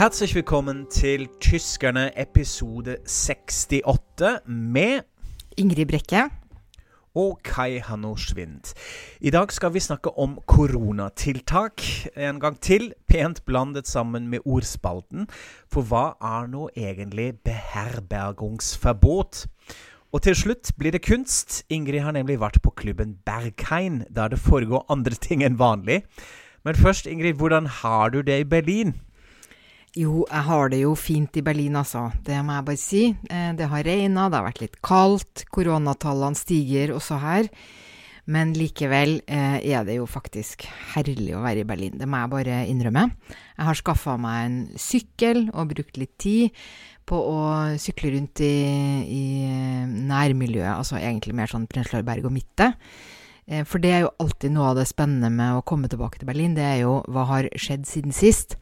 Herzlich willkommen til Tyskerne episode 68 med Ingrid Brekke. og Kai Hanno Schwind. I dag skal vi snakke om koronatiltak. En gang til, pent blandet sammen med ordspalten. For hva er nå egentlig beherbergungsverbot? Og til slutt blir det kunst. Ingrid har nemlig vært på klubben Berghain, der det foregår andre ting enn vanlig. Men først, Ingrid, hvordan har du det i Berlin? Jo, jeg har det jo fint i Berlin, altså. Det må jeg bare si. Eh, Det har regna, det har vært litt kaldt, koronatallene stiger også her. Men likevel eh, er det jo faktisk herlig å være i Berlin. Det må jeg bare innrømme. Jeg har skaffa meg en sykkel og brukt litt tid på å sykle rundt i, i nærmiljøet, altså egentlig mer sånn Prenzlauer og Mitte. Eh, For det er jo alltid noe av det spennende med å komme tilbake til Berlin. Det er jo hva har skjedd siden sist.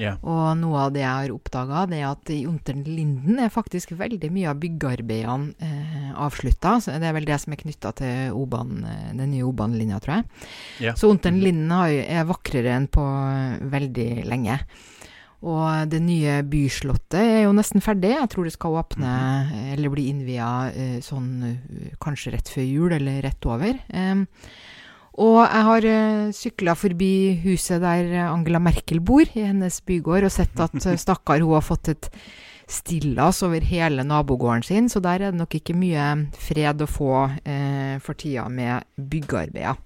Ja. Og noe av det jeg har oppdaga, er at i Unter Linden er faktisk veldig mye av byggearbeidene eh, avslutta. Det er vel det som er knytta til eh, den nye O-banelinja, tror jeg. Yeah. Så Unter Linden er vakrere enn på eh, veldig lenge. Og det nye byslottet er jo nesten ferdig. Jeg tror det skal åpne, eh, eller bli innvia sånn kanskje rett før jul, eller rett over. Em, og jeg har uh, sykla forbi huset der eh, Angela Merkel bor, i hennes bygård, og sett at uh, stakkar, hun har fått et stillas over hele nabogården sin, så der er det nok ikke mye fred å få eh, for tida med byggearbeider.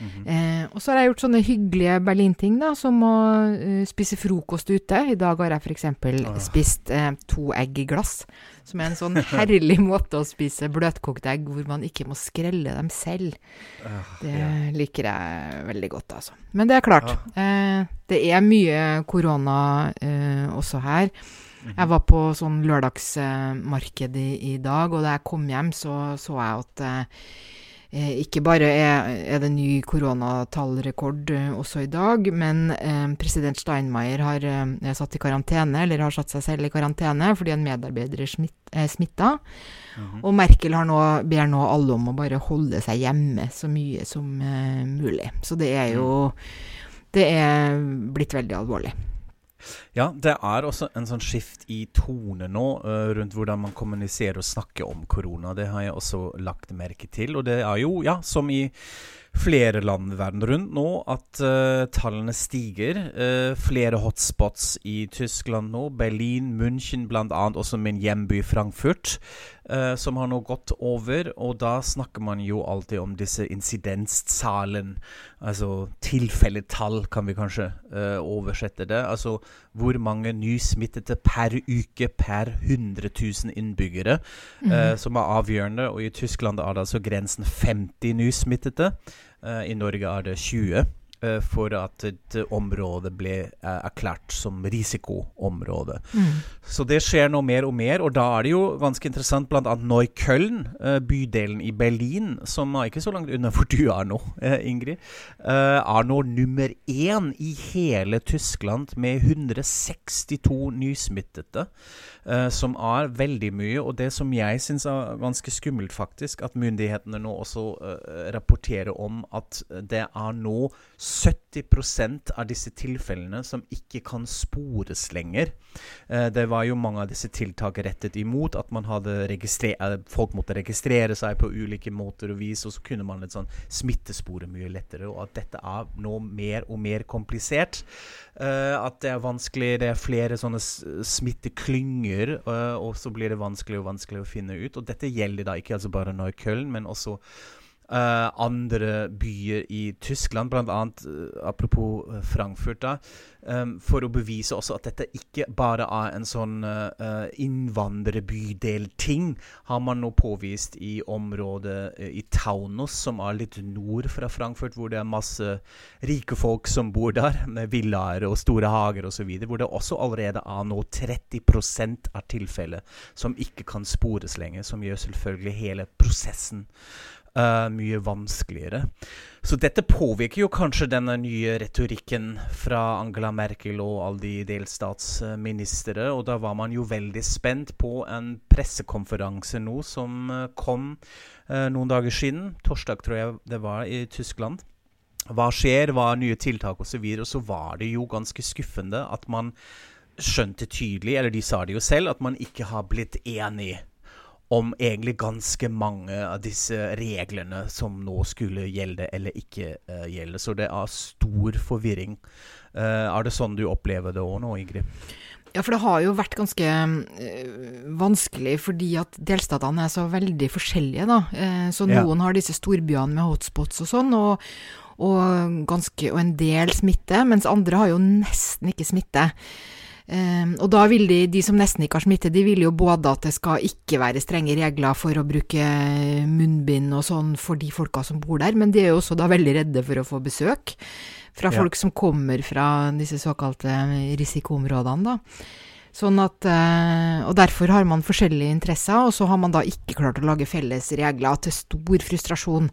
Mhm. Eh, og så har jeg gjort sånne hyggelige Berlin-ting, da, som å uh, spise frokost ute. I dag har jeg f.eks. Åh. spist eh, to egg i glass, som er en sånn herlig måte å spise bløtkokte egg hvor man ikke må skrelle dem selv. Ah, Det yeah. liker jeg veldig godt, altså. Men det er klart. Eh, det er mye korona eh, også her. Mhm. Jeg var på sånn lørdagsmarked i, i dag, og da jeg kom hjem, så så jeg at eh, ikke bare er, det ny koronatallrekord eh, også i dag, men eh, president Steinmeier har eh, er satt i karantene, eller har satt seg selv i karantene fordi en medarbeider er smitta. Mm. Mhm. Og Merkel har nå, ber nå alle om å bare holde seg hjemme så mye som eh, mulig. Så det er jo Det er blitt veldig alvorlig. Ja, det er også en sånn skift i tone nå uh, rundt hvordan man kommuniserer og snakker om korona. Det har jeg også lagt merke til. Og det er jo, ja, som i flere land verden rundt nå, at uh, tallene stiger. Uh, flere hotspots i Tyskland nå. Berlin, München bl.a. også min hjemby Frankfurt, eh, som har nå gått over. Og da snakker man jo alltid om disse incidenstallene. Altså tilfelletall, kan vi kanskje uh, oversette det. Altså hvor mange nysmittede per uke per 100 000 innbyggere, eh, som er avgjørende. Og i Tyskland er det altså grensen 50 nysmittede. I Norge er det 20. eh, For at et område ble eh, erklært som risikoområde. Så det skjer nå mer og mer, og da er det jo ganske interessant bl.a. Neukölln, eh, bydelen i Berlin, som er ikke så langt unna hvor du er nå, Ingrid, er nå nummer én i hele Tyskland med 162 nysmittede, eh, som er veldig mye. Og det som jeg syns er ganske skummelt, faktisk, at myndighetene nå også uh, rapporterer om at det er nå 70% av disse tilfellene som ikke kan spores lenger. Uh, det var jo mange av disse tiltak rettet imot at man hadde folk måtte registrere seg på ulike måter og vis, og så kunne man et sånn smittespore mye lettere. Og at dette er nå mer og mer komplisert. At det er vanskelig, det er flere sånne smitteklynger, eh, og så blir det vanskelig og vanskelig å finne ut. Og dette gjelder da ikke altså bare Neukölln, men også eh, andre byer i Tyskland, bl.a. Uh, apropos eh, Frankfurt, da, um, for å bevise også at dette ikke bare er en sånn uh, innvandrerbydel-ting, har man nå påvist i området eh, i Taunus, som er litt nord fra Frankfurt, hvor det er masse rike folk som bor der, med villaer og store hager osv., hvor det også allerede er nå 30% av tilfellet som ikke kan spores lenger, som gjør selvfølgelig hele prosessen eh, mye vanskeligere. Så dette påvirker jo kanskje denne nye retorikken fra Angela Merkel og alle de delstatsministre, og da var man jo veldig spent på en pressekonferanse nå som eh, kom uh, noen dager siden. Torsdag, tror jeg det var, i Tyskland. Hva skjer, hva er nye tiltak osv. Og, så og så var det jo ganske skuffende at man skjønte tydelig, eller de sa det jo selv, at man ikke har blitt enig om egentlig ganske mange av disse reglene som nå skulle gjelde eller ikke uh, gjelde. Så det er stor forvirring. Uh, er det sånn du opplever det òg nå, Ingrid? Ja, for det har jo vært ganske øh, vanskelig fordi at delstatene er så veldig forskjellige, da. Eh, så noen ja. har disse storbyene med hotspots og sånn, og, og, ganske, og en del smitte, mens andre har jo nesten ikke smitte. Um, og da vil de, de som nesten ikke har smitte, de vil jo både at det skal ikke være strenge regler for å bruke munnbind og sånn for de folka som bor der, men de er jo også da veldig redde for å få besøk fra folk ja. som kommer fra disse såkalte risikoområdene, da. Sånn at, uh, og Derfor har man forskjellige interesser, og så har man da ikke klart å lage felles regler, til stor frustrasjon.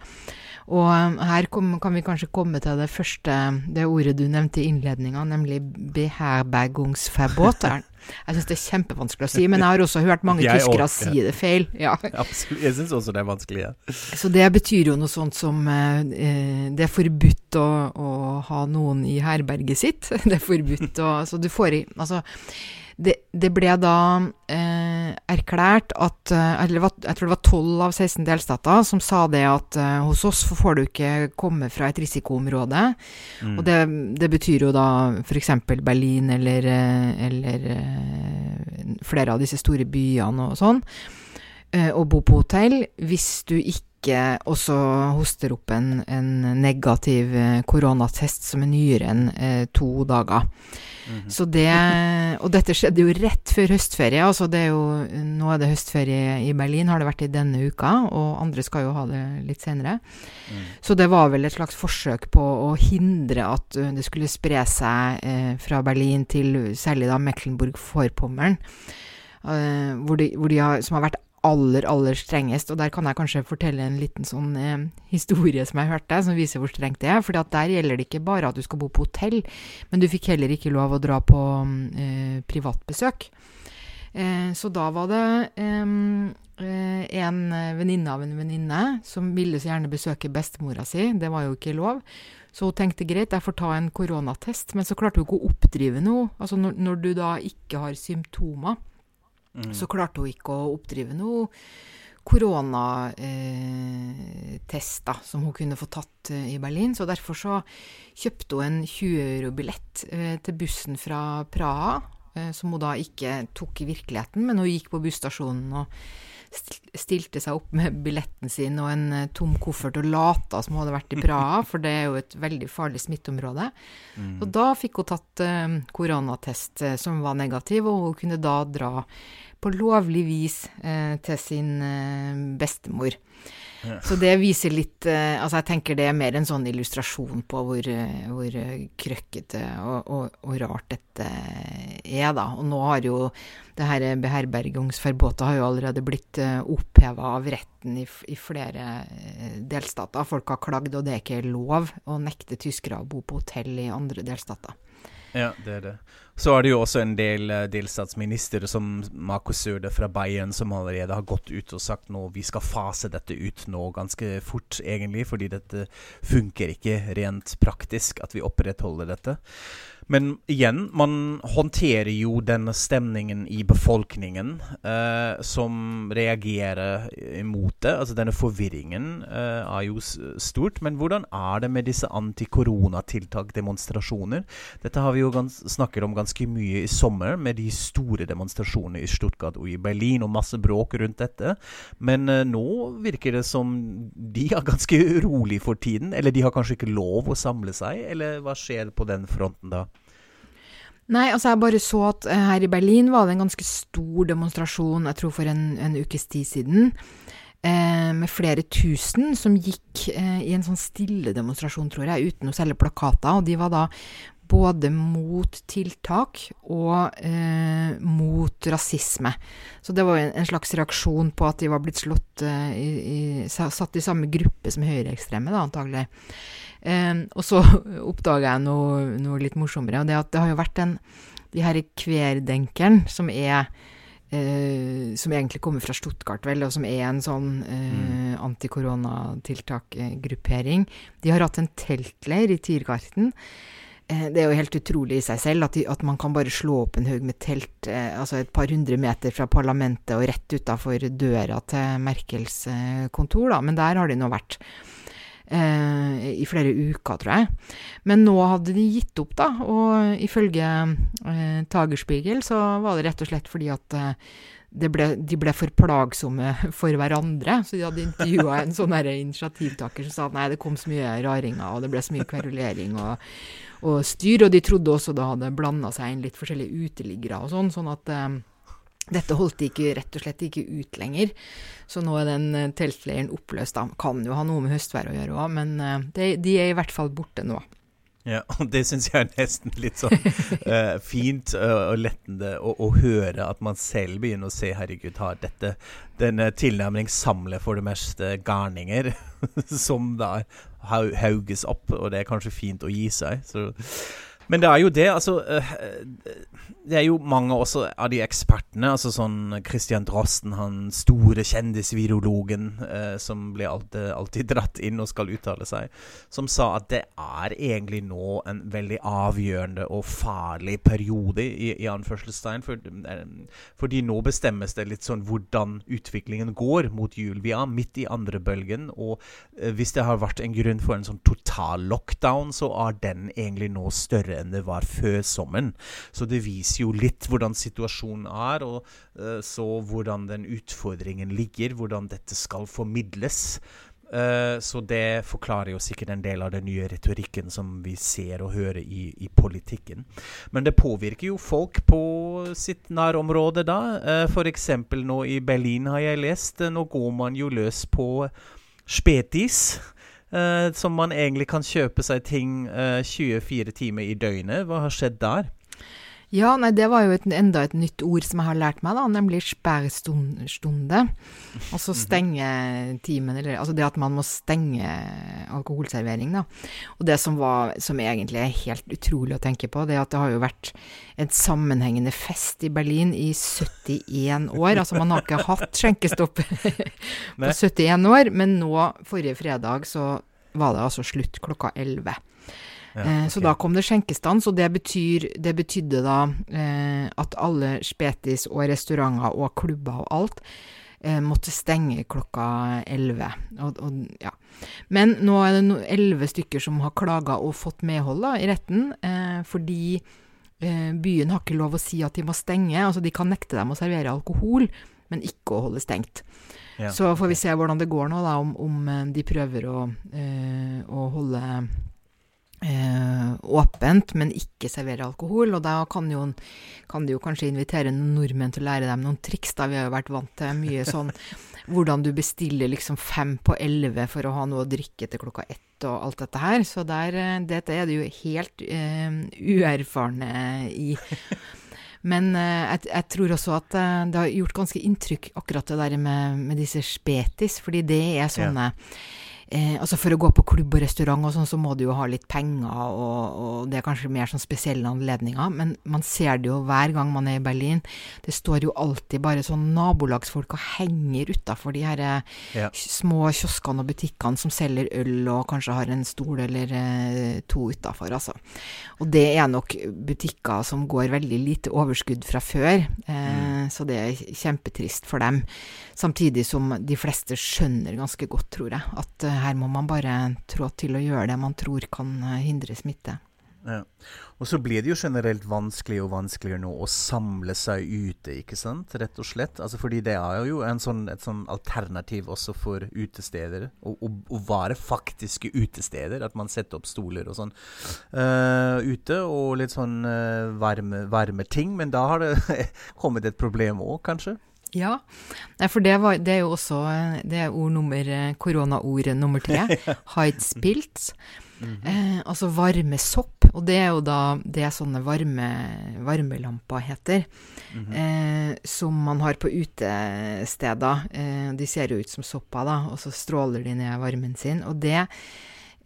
Og um, her kom, kan vi kanskje komme til det første, det ordet du nevnte i innledninga, nemlig beherbergungsverbot. Jeg syns det er kjempevanskelig å si, men jeg har også hørt mange tyskere også, si det feil. Ja. Absolutt. Jeg syns også det er vanskelig. Ja. Så det betyr jo noe sånt som eh, eh, Det er forbudt å, å, ha noen i herberget sitt. Det er forbudt å Så du får i Altså det, det, ble da eh, erklært at eh, eller Jeg tror det var 12 av 16 delstater som sa det at eh, hos oss får du ikke komme fra et risikoområde. Mm. Og det, det, betyr jo da f.eks. Berlin eller, eh, eller eh, flere av disse store byene og sånn. Eh, å bo på hotell hvis du ikke ikke også hoster opp en, en negativ eh, koronatest som er nyere enn eh, to dager. Mm -hmm. Så det Og dette skjedde jo rett før høstferie. Altså det er jo Nå er det høstferie i Berlin, har det vært i denne uka, og andre skal jo ha det litt senere. Mm. Så det var vel et slags forsøk på å hindre at eh, det skulle spre seg eh, fra Berlin til særlig da Mecklenburg-Vorpommern. Uh, hvor, de, hvor de har, som har vært aller, aller strengest. Og der kan jeg kanskje fortelle en liten sånn eh, historie som jeg hørte, som viser hvor strengt det er. For der gjelder det ikke bare at du skal bo på hotell, men du fikk heller ikke lov å dra på eh, privatbesøk. Eh, så da var det eh, en venninne av en venninne som ville så gjerne besøke bestemora si. Det var jo ikke lov. Så hun tenkte greit, jeg får ta en koronatest. Men så klarte hun ikke å oppdrive noe. Altså når, når du da ikke har symptomer Mm. Så klarte hun ikke å oppdrive noe koronatest eh, som hun kunne få tatt eh, i Berlin. Så derfor så kjøpte hun en 20 euro-billett eh, til bussen fra Praha, eh, som hun da ikke tok i virkeligheten, men hun gikk på busstasjonen og stilte seg opp med billetten sin og en tom koffert og lata som hun hadde vært i Praha, for det er jo et veldig farlig smitteområde. Mm. Og da fikk hun tatt koronatest som var negativ, og hun kunne da dra på lovlig vis til sin bestemor. Så det viser litt uh, Altså, jeg tenker det er mer en sånn illustrasjon på hvor, hvor krøkkete og, og, og, rart dette er, da. Og nå har jo det her beherbergungsforbudet har jo allerede blitt eh, oppheva av retten i, i, flere delstater. Folk har klagd, og det er ikke lov å nekte tyskere å bo på hotell i andre delstater. Ja, det er det. Så er det jo også en del uh, delstatsministre, som Markus Surde fra Bayern, som allerede har gått ut og sagt nå vi skal fase dette ut nå ganske fort, egentlig, fordi dette funker ikke rent praktisk at vi opprettholder dette. Men igjen, man håndterer jo denne stemningen i befolkningen eh, som reagerer imot det. Altså denne forvirringen eh, er jo stort. Men hvordan er det med disse antikoronatiltak, demonstrasjoner? Dette har vi jo snakket om ganske mye i sommer, med de store demonstrasjonene i Stuttgart og i Berlin, og masse bråk rundt dette. Men eh, nå virker det som de er ganske urolig for tiden. Eller de har kanskje ikke lov å samle seg, eller hva skjer på den fronten da? Nei, altså jeg bare så at eh, her i Berlin var det en ganske stor demonstrasjon, jeg tror for en, en ukes tid siden, eh, med flere tusen som gikk eh, i en sånn stille demonstrasjon, tror jeg, uten å selge plakater. Og de var da både mot tiltak og eh, mot rasisme. Så det var en, en, slags reaksjon på at de var blitt slått eh, i, i, satt i samme gruppe som høyreekstreme, da, antagelig. Eh, og så oppdaga jeg noe, noe, litt morsommere, og det at det har jo vært en De her kverdenkeren, som er uh, Som egentlig kommer fra Stuttgart, vel, og som er en sånn uh, mm. antikoronatiltak-gruppering. De har hatt en teltleir i Tiergarten. Eh, det er jo helt utrolig i seg selv at, de, at, man kan bare slå opp en haug med telt eh, altså et par hundre meter fra parlamentet og rett utafor døra til Merkels eh, kontor, da. Men der har de nå vært eh, i flere uker, tror jeg. Men nå hadde de gitt opp, da. Og ifølge eh, Tagerspiegel så var det rett og slett fordi at ble, de ble for plagsomme for hverandre. Så de hadde intervjua en sånn initiativtaker som sa nei, det kom så mye raringer, og det ble så mye kverulering. og og styr, og de trodde også da hadde blanda seg inn litt forskjellige uteliggere og sånn, sånn at eh, dette holdt de ikke, rett og slett ikke ut lenger. Så nå er den uh, teltleiren oppløst. Da. Kan jo ha noe med høstvær å gjøre òg, men uh, de, de, er i hvert fall borte nå. Ja, og det syns jeg er nesten litt sånn uh, fint uh, og lettende å, å, høre at man selv begynner å se herregud, har dette denne tilnærming samler for det meste garninger som da hauges opp, og det er kanskje fint å gi seg. Så men det er jo det, altså uh, Det er jo mange også av de ekspertene, altså sånn Christian Drosten, han store kjendisvirologen uh, som blir alltid, alltid, dratt inn og skal uttale seg, som sa at det er egentlig nå en veldig avgjørende og farlig periode, i, i anførselstegn. For, fordi nå bestemmes det litt sånn hvordan utviklingen går mot jul. Vi er midt i andre bølgen, og hvis det har vært en grunn for en sånn total lockdown, så er den egentlig nå større enn det var før sommeren. Så det viser jo litt hvordan situasjonen er, og uh, så hvordan den utfordringen ligger, hvordan dette skal formidles. Uh, så det forklarer jo sikkert en del av den nye retorikken som vi ser og hører i, i politikken. Men det påvirker jo folk på sitt nærområde da. Uh, F.eks. nå i Berlin har jeg lest. Nå går man jo løs på Spetis. Uh, som man egentlig kan kjøpe seg ting uh, eh, 24 timer i døgnet. Hva har skjedd der? Ja, nei, det var jo et, enda et nytt ord som jeg har lært meg, da, nemlig sperrstunde. Altså stenge stengetimen, eller altså det at man må stenge alkoholservering, da. Og det som, var, som egentlig er helt utrolig å tenke på, det er at det har jo vært en sammenhengende fest i Berlin i 71 år. Altså man har ikke hatt skjenkestopp på 71 år, men nå, forrige fredag, så var det altså slutt klokka 11. Eh, okay. Så da kom det skjenkestans, og det, betyr, det betydde da eh, at alle spetis og restauranter og klubber og alt eh, måtte stenge klokka elleve. Ja. Men nå er det elleve stykker som har klaga og fått medhold da, i retten, eh, fordi eh, byen har ikke lov å si at de må stenge. Altså de kan nekte dem å servere alkohol, men ikke å holde stengt. Ja. Så får vi se hvordan det går nå, da, om, om eh, de prøver å, å holde eh, åpent, men ikke servere alkohol. Og da kan, jo, kan du jo kanskje invitere noen nordmenn til å lære dem noen triks, da. Vi har jo vært vant til mye sånn hvordan du bestiller liksom fem på elleve for å ha noe å drikke til klokka ett og alt dette her. Så der, eh, dette er det jo helt eh, uerfarne i. Men eh, jeg, jeg, tror også at eh, det har gjort ganske inntrykk, akkurat det der med, med disse spetis, fordi det er sånne ja Eh, altså For å gå på klubb og restaurant og sånn, så må du jo ha litt penger, og, og, det er kanskje mer sånn spesielle anledninger. Men man ser det jo hver gang man er i Berlin. Det står jo alltid bare sånn nabolagsfolk og henger utafor de her eh, ja. små kioskene og butikkene som selger øl og kanskje har en stol eller eh, to utafor, altså. Og det er nok butikker som går veldig lite overskudd fra før, eh, mm. så det er kjempetrist for dem. Samtidig som de fleste skjønner ganske godt, tror jeg, at eh, her må man bare trå til å gjøre det man tror kan eh, hindre smitte. Ja. Og så blir det jo generelt vanskeligere og vanskeligere nå å samle seg ute, ikke sant? Rett og slett. Altså fordi det er jo sånn, et sånn alternativ også for utesteder. Å være faktiske utesteder. At man setter opp stoler og sånn uh, ute. Og litt sånn uh, varme, varme ting. Men da har det kommet et problem òg, kanskje? Ja, for det, var, det, er jo også det er ord nummer, koronaord nummer tre. Heitspilz. Mm -hmm. eh, altså varmesopp. Og det er jo da det sånne varme, varmelamper heter. Mm -hmm. eh, som man har på utesteder. Eh, de ser jo ut som sopper, da, og så stråler de ned varmen sin. Og det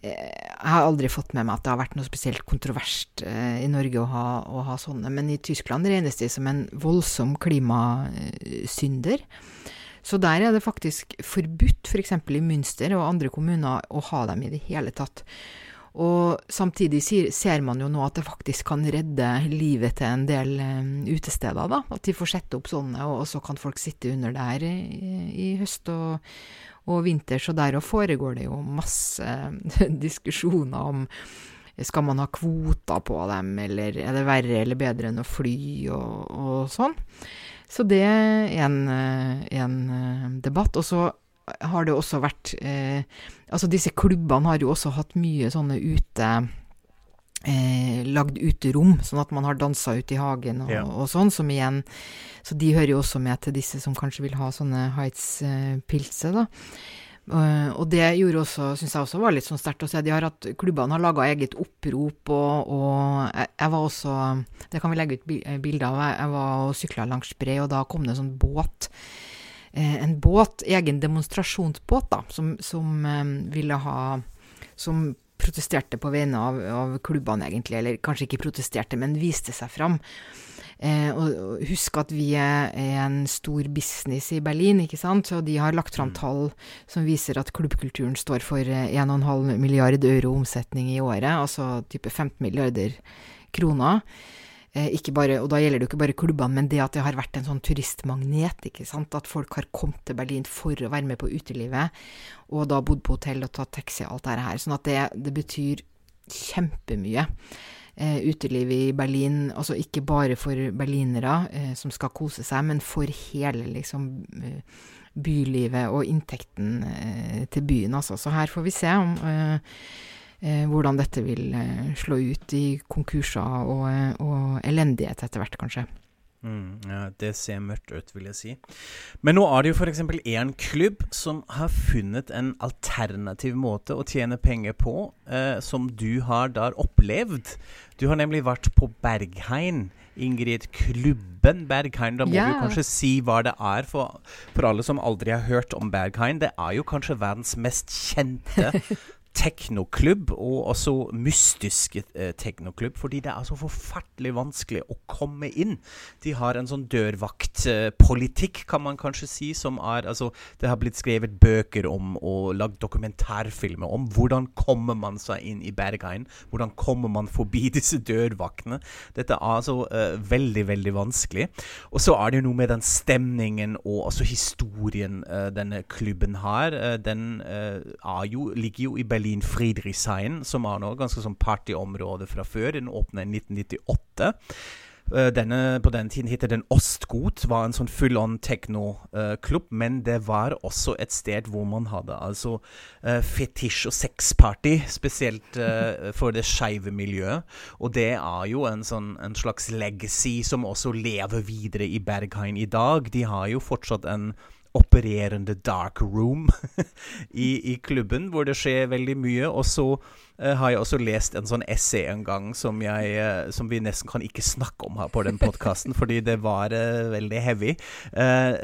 jeg har aldri fått med meg at det har vært noe spesielt kontroverst eh, i Norge å ha, å ha, sånne, men i Tyskland regnes de som en voldsom klimasynder. Så der er det faktisk forbudt, f.eks. For i Münster og andre kommuner, å ha dem i det hele tatt. Og samtidig ser man jo nå at det faktisk kan redde livet til en del um, utesteder, da. At de får sette opp sånne, og så kan folk sitte under der i, i høst og, og vinter. Så der og foregår det jo masse diskusjoner om skal man ha kvoter på dem, eller er det verre eller bedre enn å fly, og, og sånn. Så det er en, en debatt. Og så har det også vært eh, Altså, disse klubbene har jo også hatt mye sånne ute eh, Lagd uterom, sånn at man har dansa ute i hagen og, ja. og, sånn, som igjen Så de hører jo også med til disse som kanskje vil ha sånne Heights-pilser, da. Uh, og det gjorde også, syns jeg også var litt sånn sterkt å se. De har hatt, klubbene har laga eget opprop, og, og jeg, jeg, var også Det kan vi legge ut bilder av. Jeg, jeg var og sykla langs brei, og da kom det en sånn båt Eh, en båt, egen demonstrasjonsbåt, da, som, som eh, ville ha Som protesterte på vegne av, av, klubbene, egentlig. Eller kanskje ikke protesterte, men viste seg fram. Eh, og, husk at vi er, en stor business i Berlin, ikke sant. Og de har lagt fram mm. tall som viser at klubbkulturen står for 1,5 milliard euro omsetning i året. Altså type 15 milliarder kroner. Eh, bare, og da gjelder det jo ikke bare klubbene, men det at det har vært en sånn turistmagnet. ikke sant? At folk har kommet til Berlin for å være med på utelivet, og da bodd på hotell og tatt taxi og alt dette her. Sånn at det, det betyr kjempemye. Eh, uteliv i Berlin, altså ikke bare for berlinere eh, som skal kose seg, men for hele liksom eh, bylivet og inntekten eh, til byen, altså. Så her får vi se om eh, hvordan dette vil eh, slå ut i konkurser og, eh, og elendighet etter hvert, kanskje. Mm, ja, det ser mørkt ut, vil jeg si. Men nå er det jo f.eks. én klubb som har funnet en alternativ måte å tjene penger på, eh, som du har der opplevd. Du har nemlig vært på Bergheim. Ingrid, klubben Bergheim. Da må yeah. du kanskje si hva det er for, for alle som aldri har hørt om Bergheim. Det er jo kanskje verdens mest kjente teknoklubb, og også mystiske eh, teknoklubb, fordi det er så forferdelig vanskelig å komme inn. De har en sånn dørvaktpolitikk, eh, kan man kanskje si, som er Altså, det har blitt skrevet bøker om og lagd dokumentarfilmer om hvordan kommer man seg inn i Bergheim, hvordan kommer man forbi disse dørvaktene. Dette er altså eh, veldig, veldig vanskelig. Og så er det jo noe med den stemningen og altså historien uh, denne klubben har. Uh, den uh, jo, ligger jo i Berlin Berlin-Friedrichshain, som har nå ganske sånn partyområde fra før. Den åpna i 1998. Eh, denne, på den tiden het den Ostgut, var en sånn full on techno-klubb. Uh, men det var også et sted hvor man hadde altså uh, fetisj- og sexparty, spesielt uh, for det skeive miljøet. Og det er jo en, sånn, en slags legacy som også lever videre i Berghain i dag. De har jo fortsatt en opererende dark room i, i, klubben, hvor det skjer veldig mye. Og så har jeg også lest en sånn essay en gang som, jeg, uh, som vi nesten kan ikke snakke om her på den podkasten, fordi det var uh, veldig heavy.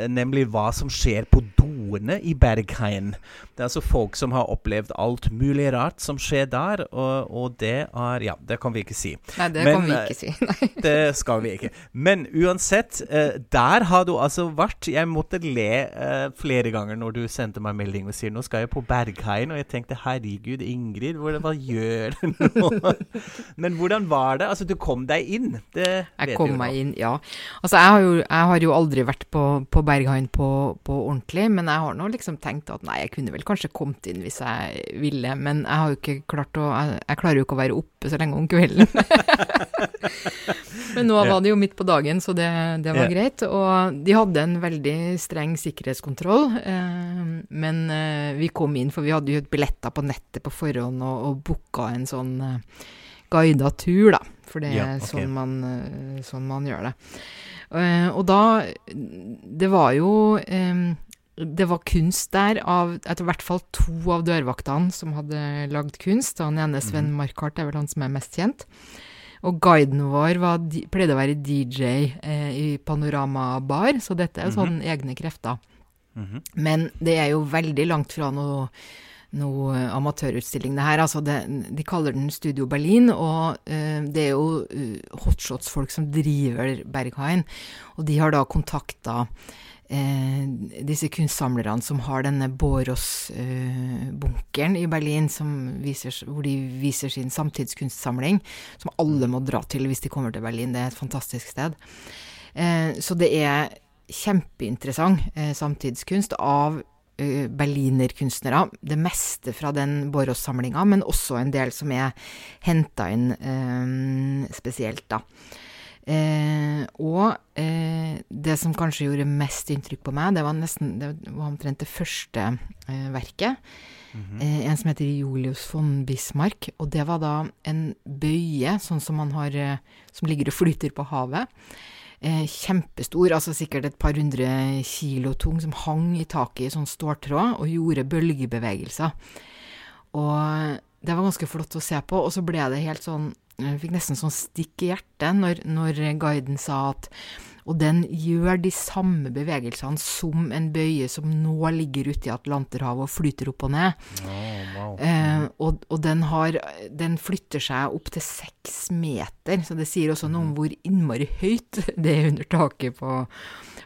nemlig hva som skjer på doene i Bergheim. Det er altså folk som har opplevd alt mulig rart som skjer der, og, og det er Ja, det kan vi ikke si. Nei, det Men, kan vi ikke si. det skal vi ikke. Men uansett, der har du altså vært. Jeg måtte le uh, flere ganger når du sendte meg melding og sier 'nå skal jeg på Bergheim', og jeg tenkte 'herregud, Ingrid, hva, hva gjør nå?' Men hvordan var det? Altså, du kom deg inn? Det jeg kom meg inn, ja. Altså, jeg har jo, jeg har jo aldri vært på, på Berghain på, på, ordentlig, men jeg har nå liksom tenkt at nei, jeg kunne vel kanskje kommet inn hvis jeg ville, men jeg har jo ikke klart å Jeg, jeg klarer jo ikke å være oppe så lenge om kvelden. men nå var det jo midt på dagen, så det, det var greit. Og de hadde en veldig streng sikkerhetskontroll. Eh, men eh, vi kom inn, for vi hadde jo billetter på nettet på forhånd og, og booka en sånn uh, guida tur, da. For det er ja, okay. sånn, man, sånn, man, gjør det. og da Det var jo det var kunst der av etter hvert fall to av dørvaktene som hadde lagd kunst. Han ene, Sven Markhardt, er vel han som er mest kjent. Og guiden vår var, pleide å være DJ eh, i Panorama Bar, så dette er mm -hmm. sånn egne krefter. Mm -hmm. Men det er jo veldig langt fra noe, noe amatørutstilling, det her. Altså det, de kaller den Studio Berlin, og uh, det er jo uh, hotshots-folk som driver Berghain. Og de har da kontakta eh, disse kunstsamlerne som har denne Bårås-bunkeren i Berlin, viser, hvor de viser sin samtidskunstsamling, som alle må dra til hvis de kommer til Berlin. Det er et fantastisk sted. så det er kjempeinteressant samtidskunst av berlinerkunstnere. Det meste fra den Borås-samlinga, men også en del som er henta inn spesielt, da. Eh, og eh, det som kanskje gjorde mest inntrykk på meg, det var nesten Det var omtrent det første eh, verket. Mm -hmm. en som heter Julius von Bismarck. Og det var da en bøye, sånn som man har eh, Som ligger og flyter på havet. Kjempestor, altså sikkert et par hundre kilo tung, som hang i taket i sånn ståltråd og gjorde bølgebevegelser. Og det var ganske flott å se på. Og så ble det helt sånn jeg fikk nesten sånn stikk i hjertet når, når guiden sa at og den gjør de samme bevegelsene som en bøye som nå ligger ute i Atlanterhavet og flyter opp og ned. Oh, wow. eh, og, og den, har, den, flytter seg opp til seks meter, så det sier også noe om mm. hvor innmari høyt det er under taket på,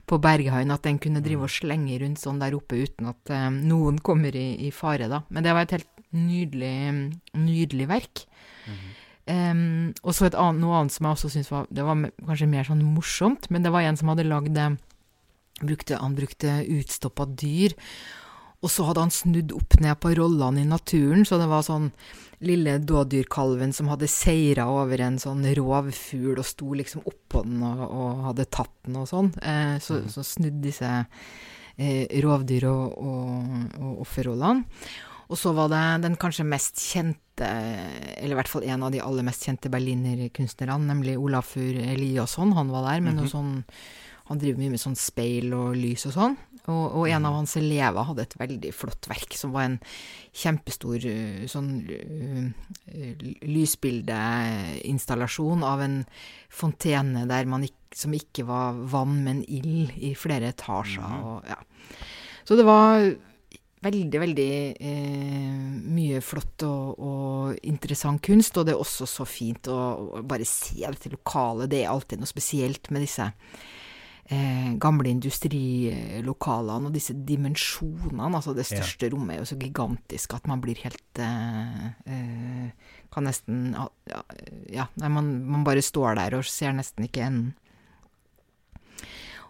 på Berghaien, at den kunne drive og slenge rundt sånn der oppe uten at eh, noen kommer i, i, fare, da. Men det var et helt nydelig, nydelig verk. Mm -hmm. Um, og så annet, noe annet som jeg også syntes var Det var kanskje mer sånn morsomt, men det var en som hadde lagd brukte, Han brukte utstoppa dyr. Og så hadde han snudd opp ned på rollene i naturen, så det var sånn lille dådyrkalven som hadde seira over en sånn rovfugl og sto liksom oppå den og, og hadde tatt den og sånn. Eh, så, mm. så snudde disse eh, rovdyr og, og, og offerrollene. Og så var det den kanskje mest kjente, eller i hvert fall en av de aller mest kjente berlinerkunstnerne, nemlig Olafur Eliasson. Han var der med mm -hmm. sånn Han driver mye med sånn speil og lys og sånn. Og, og, en av mhm. hans elever hadde et veldig flott verk, som var en kjempestor sånn uh, lysbildeinstallasjon av en fontene der man ikke, som ikke var vann, men ild, i flere etasjer. Mm -hmm. og, ja. Så det var veldig, veldig eh, mye flott og, og, interessant kunst. Og det er også så fint å, bare se dette lokale. Det er alltid noe spesielt med disse eh, gamle industrilokalene og disse dimensjonene. Altså det største ja. rommet er jo så gigantisk at man blir helt eh, eh Kan nesten Ja, ja nei, man, man, bare står der og ser nesten ikke enden.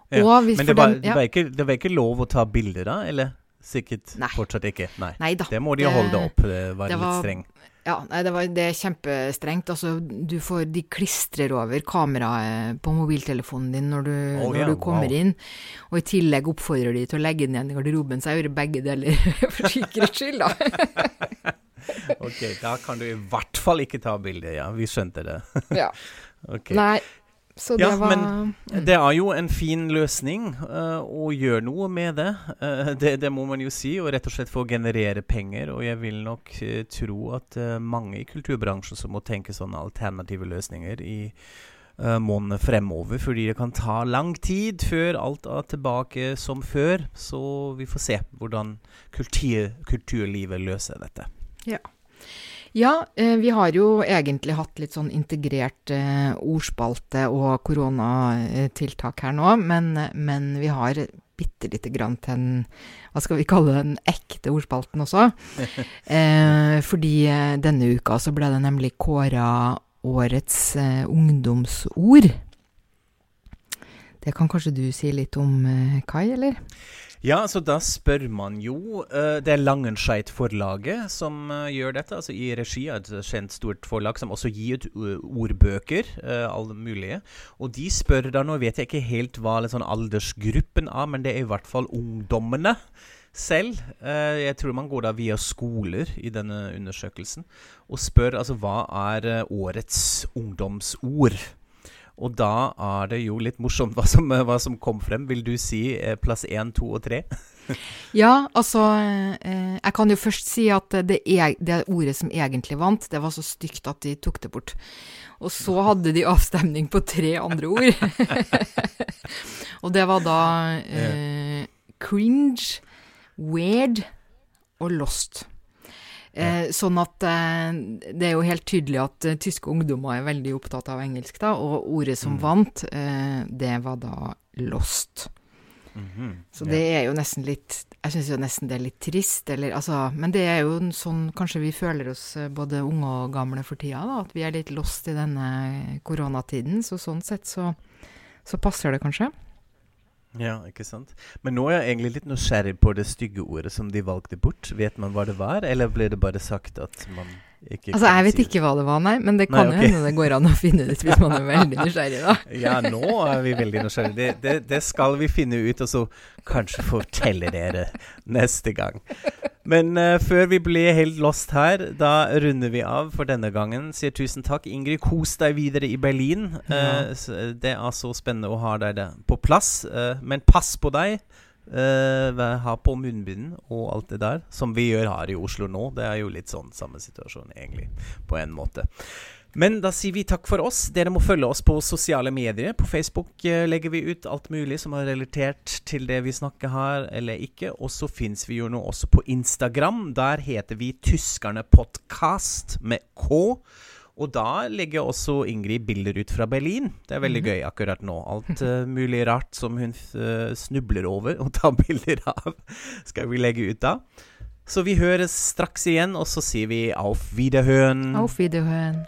Ja. Men det var, den, det, var ikke, det var, ikke, lov å ta bilder da, eller? Sikkert nei. fortsatt ikke. Nei. da. Det må de jo holde opp. Det var, det var litt streng. Ja, nei, det, var, det, er kjempestrengt. Altså, du får, de klistrer over kameraet på mobiltelefonen din når du, oh, når ja, du kommer wow. inn. Og i tillegg oppfordrer de til å legge den igjen i garderoben, så jeg gjør begge deler for sikkerhets skyld, da. ok, da kan du i hvert fall ikke ta bilde, ja. Vi skjønte det. ja. Okay. Nei, så det ja, var men det er jo en fin løsning uh, å gjøre noe med det. Uh, det. det. må man jo si, og rett og slett få generere penger. Og jeg vil nok uh, tro at mange i kulturbransjen som må tenke sånne alternative løsninger i månedene fremover. Fordi det kan ta lang tid før alt er tilbake som før. Så vi får se hvordan kultur, kulturlivet løser dette. Ja. Ja, eh, vi har jo egentlig hatt litt sånn integrert eh, ordspalte og koronatiltak her nå, men, men vi har bitte lite grann til en Hva skal vi kalle den ekte ordspalten også? eh, fordi eh, denne uka så ble det nemlig kåra årets eh, ungdomsord. Det kan kanskje du si litt om, eh, Kai, eller? Ja, så da spør man jo uh, Det er Langenscheidt-forlaget som uh, gjør dette, altså i regi av et kjent stort forlag som også gir ut uh, ordbøker, alle mulige. Og de spør da, nå vet jeg ikke helt hva sånn aldersgruppen er, men det er i hvert fall ungdommene selv. jeg tror man går da via skoler i denne undersøkelsen og spør altså hva er årets ungdomsord. Og da er det jo litt morsomt hva som, hva som kom frem. Vil du si eh, plass én, to og tre? ja, altså eh, Jeg kan jo først si at det, er, det, ordet som egentlig vant, det var så stygt at de tok det bort. Og så hadde de avstemning på tre andre ord. og det var da eh, cringe, weird og lost. Eh, sånn at eh, det er jo helt tydelig at eh, tyske ungdommer er veldig opptatt av engelsk, da, og ordet som mm. vant, eh, det var da lost. Mhm. Så det er jo nesten litt Jeg syns jo nesten det er litt trist, eller altså Men det er jo en sånn kanskje vi føler oss eh, både unge og gamle for tida, da. At vi er litt lost i denne koronatiden. Så sånn sett så, så passer det kanskje. Ja, ikke sant. Men nå er jeg egentlig litt nysgjerrig på det stygge ordet som de valgte bort. Vet man hva det var, eller ble det bare sagt at man ikke Altså, jeg vet si ikke hva det var, nei. Men det kan jo hende det går an å finne ut hvis man er veldig nysgjerrig, da. Ja, nå er vi veldig nysgjerrige. Det, det, det skal vi finne ut, og så kanskje fortelle dere neste gang. Men uh, før vi blir helt lost her, da runder vi av for denne gangen. Sier tusen takk. Ingrid, kos deg videre i Berlin. Uh, Ja. det er så spennende å ha deg der på plass. Uh, men pass på deg. Eh, vær- ha på munnbind og alt det der, som vi gjør her i Oslo nå. Det er jo litt sånn samme situasjon, egentlig, på en måte. Men da sier vi takk for oss. Dere må følge oss på sosiale medier. På Facebook eh, legger vi ut alt mulig som er relatert til det vi snakker her, eller ikke. Og så fins vi jo nå også på Instagram. Der heter vi Tyskerne Podcast med K. Og da legger også Ingrid bilder ut fra Berlin. Det er veldig Mhm. gøy akkurat nå. Alt uh, mulig rart som hun uh, snubler over og tar bilder av, skal vi legge ut da. Så vi høres straks igjen, og så sier vi auf Wiederhøen. Auf Wiederhören.